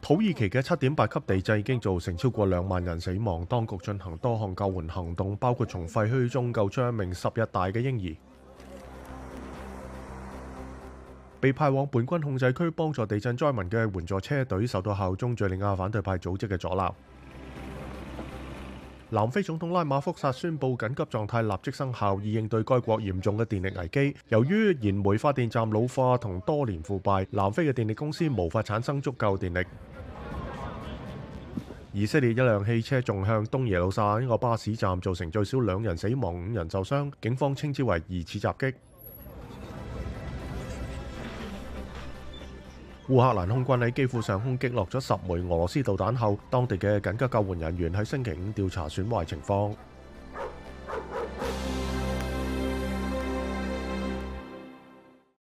土耳其嘅七點八級地震已經造成超過兩萬人死亡，當局進行多項救援行動，包括從廢墟中救出一名十日大嘅嬰兒。被派往本軍控制區幫助地震災民嘅援助車隊受到效忠敘利亞反對派組織嘅阻挠。南非總統拉馬福薩宣布緊急狀態立即生效，以應對該國嚴重嘅電力危機。由於燃煤發電站老化同多年腐敗，南非嘅電力公司無法產生足夠電力。以色列一輛汽車撞向東耶路撒冷個巴士站，造成最少兩人死亡、五人受傷。警方稱之為疑似襲擊。乌克兰空军喺基辅上空击落咗十枚俄罗斯导弹后，当地嘅紧急救援人员喺星期五调查损坏情况。